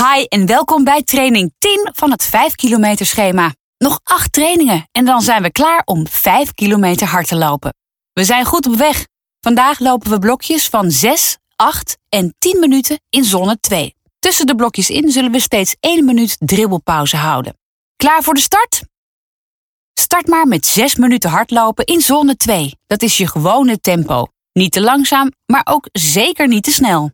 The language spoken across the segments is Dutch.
Hi en welkom bij training 10 van het 5 kilometer schema. Nog 8 trainingen en dan zijn we klaar om 5 kilometer hard te lopen. We zijn goed op weg. Vandaag lopen we blokjes van 6, 8 en 10 minuten in zone 2. Tussen de blokjes in zullen we steeds 1 minuut dribbelpauze houden. Klaar voor de start? Start maar met 6 minuten hardlopen in zone 2. Dat is je gewone tempo. Niet te langzaam, maar ook zeker niet te snel.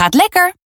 Gaat lekker!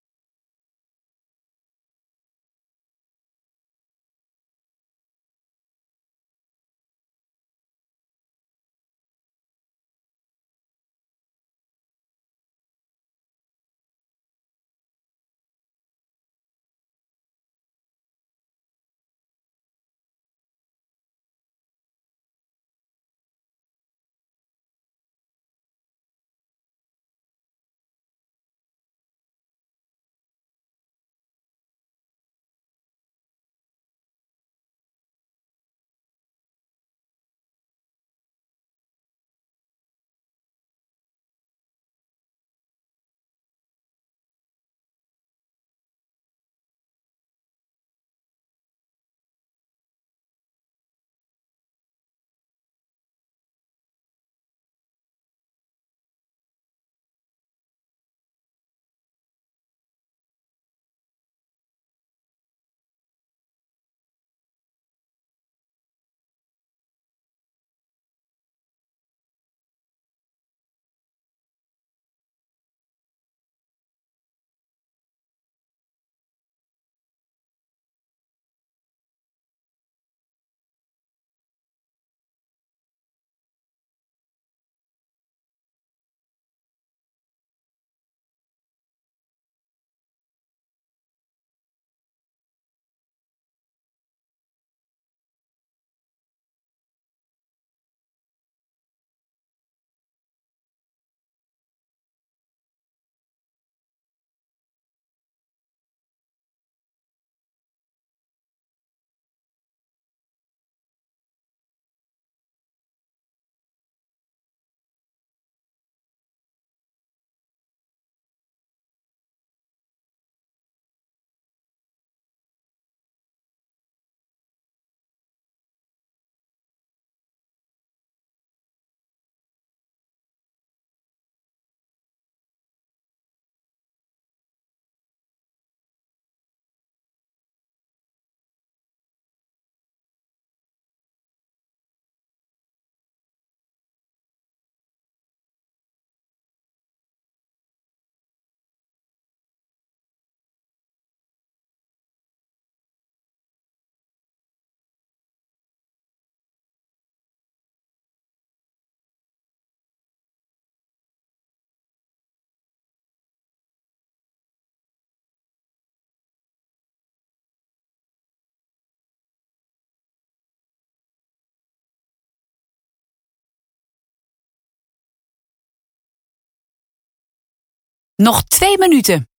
Nog 2 minuten.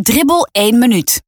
Dribbel 1 minuut.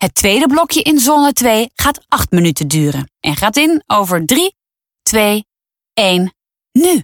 Het tweede blokje in zone 2 gaat 8 minuten duren en gaat in over 3, 2, 1, nu.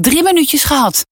Drie minuutjes gehad.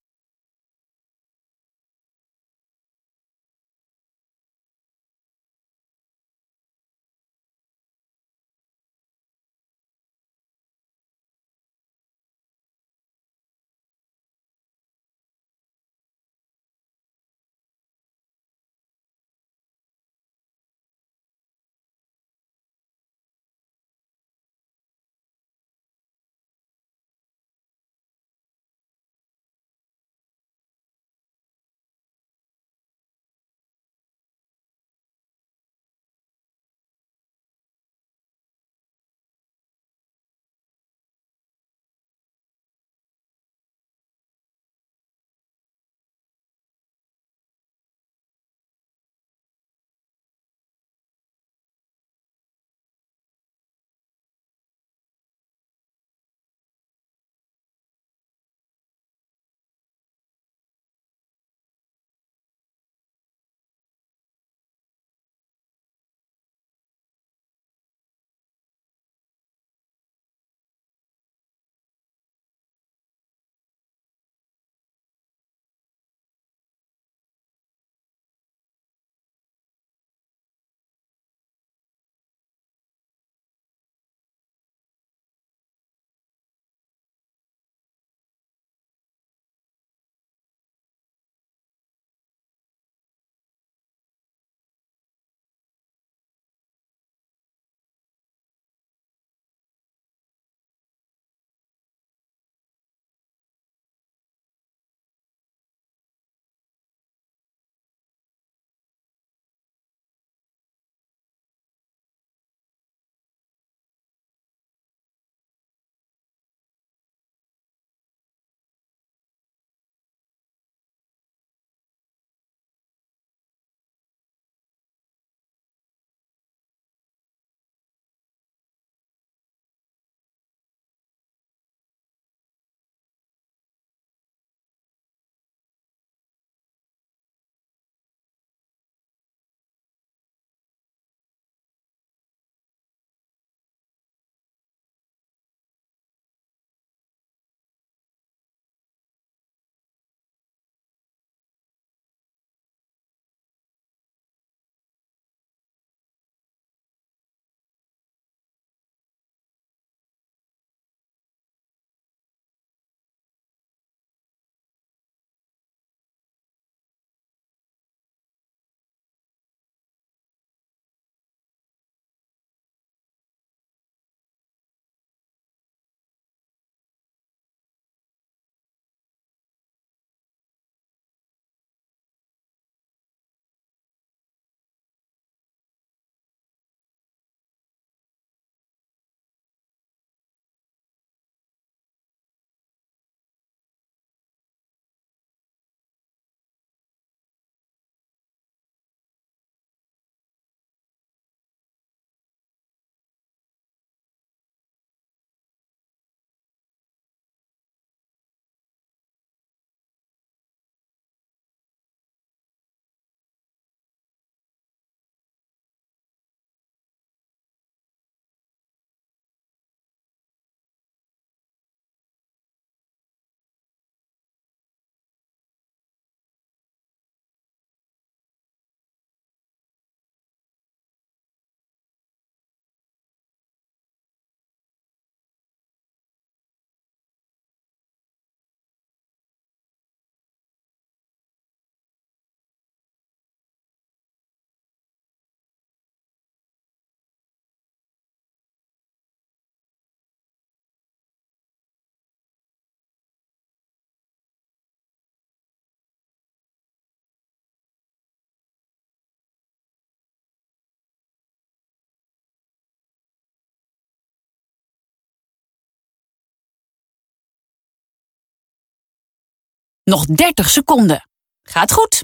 Nog 30 seconden. Gaat goed.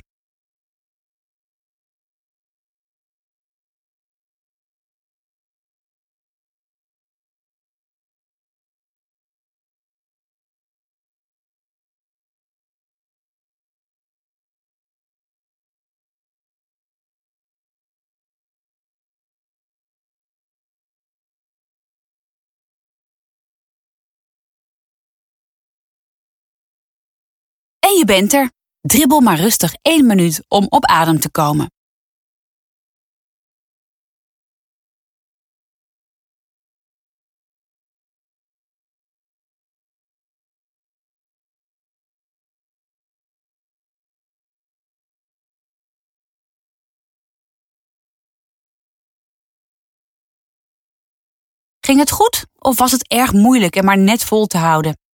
En je bent er. Dribbel maar rustig één minuut om op adem te komen. Ging het goed of was het erg moeilijk en maar net vol te houden?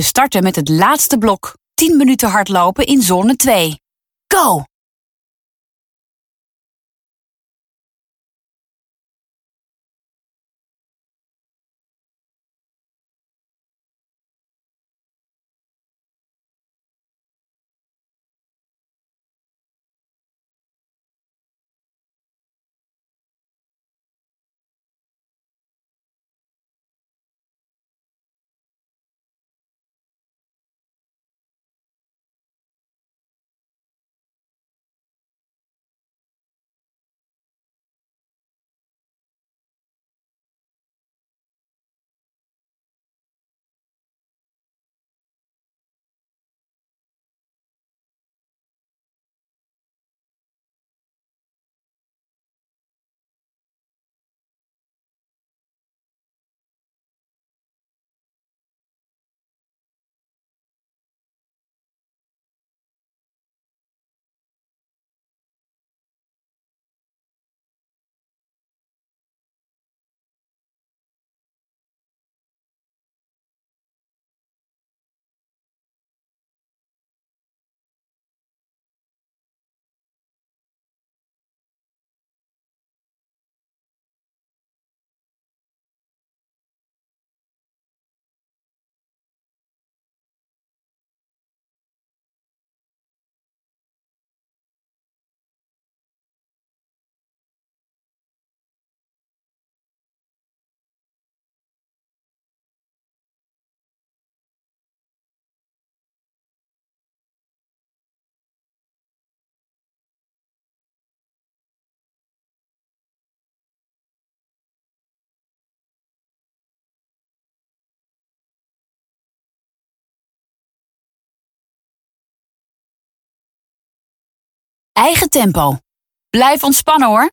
We starten met het laatste blok. 10 minuten hardlopen in zone 2. Go! Eigen tempo. Blijf ontspannen hoor.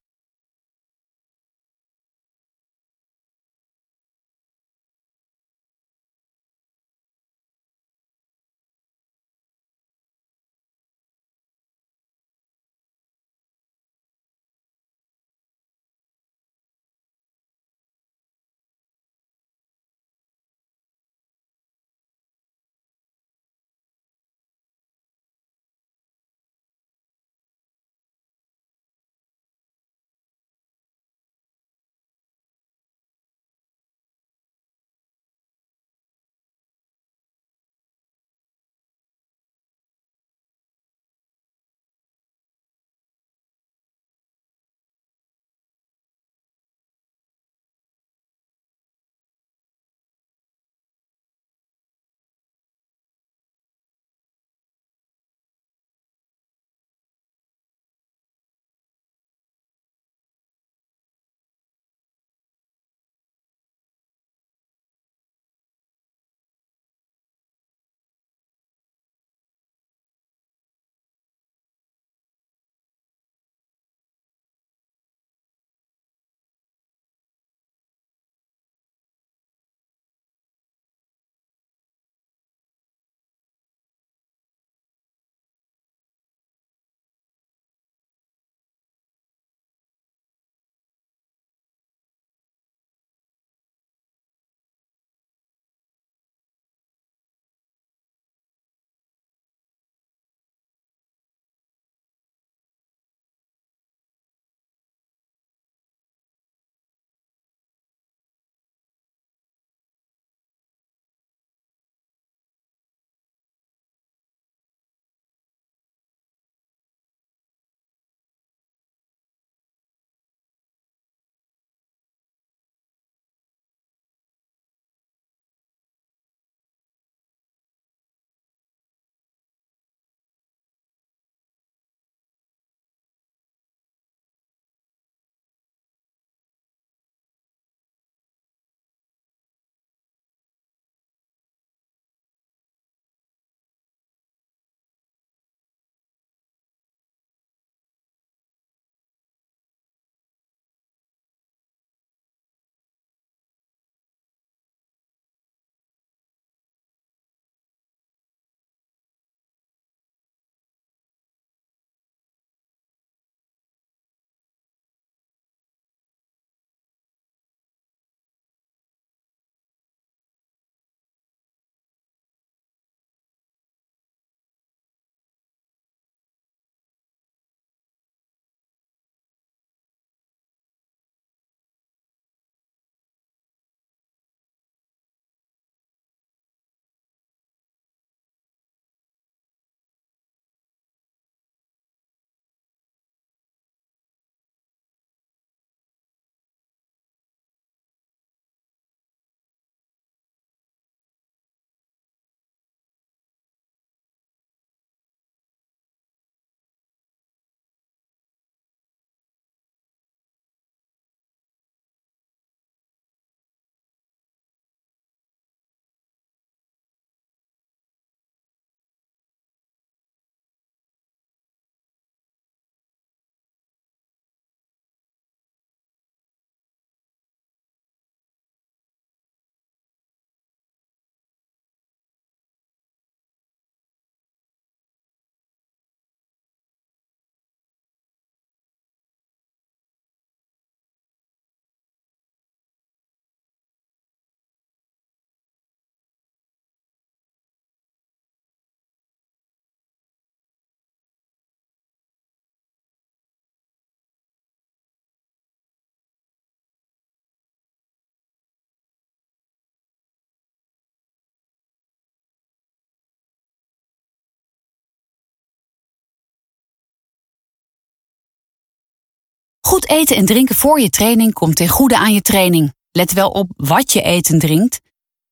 Goed eten en drinken voor je training komt ten goede aan je training. Let wel op wat je eet en drinkt.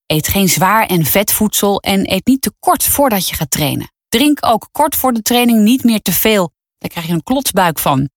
Eet geen zwaar en vet voedsel en eet niet te kort voordat je gaat trainen. Drink ook kort voor de training niet meer te veel. Daar krijg je een klotsbuik van.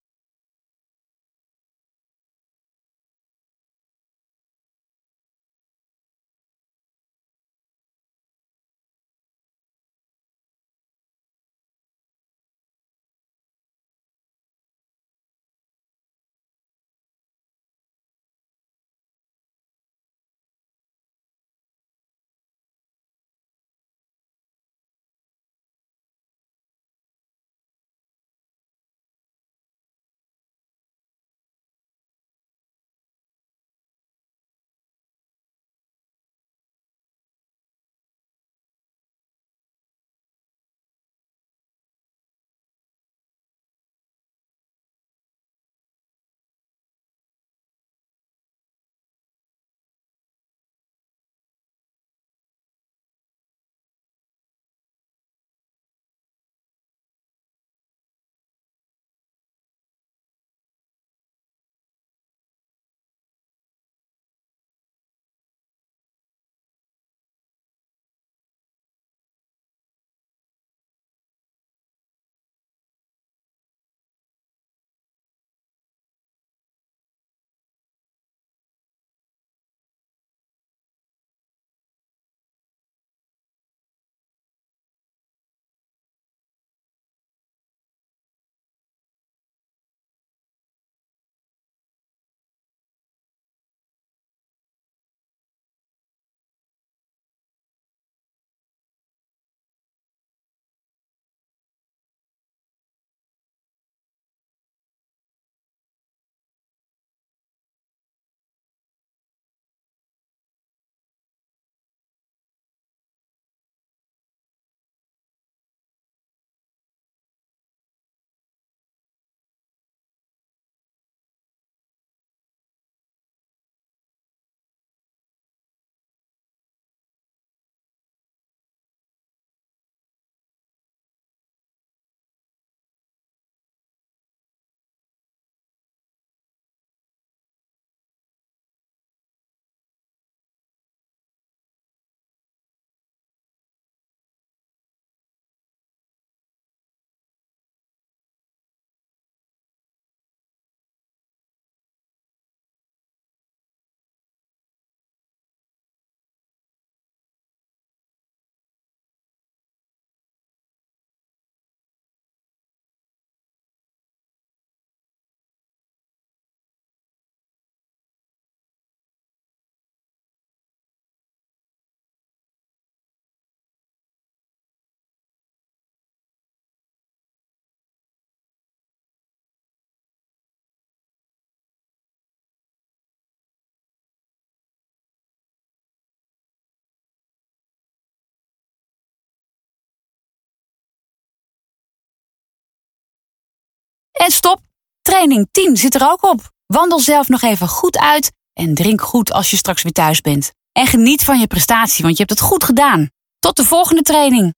En stop, training 10 zit er ook op. Wandel zelf nog even goed uit en drink goed als je straks weer thuis bent. En geniet van je prestatie, want je hebt het goed gedaan. Tot de volgende training.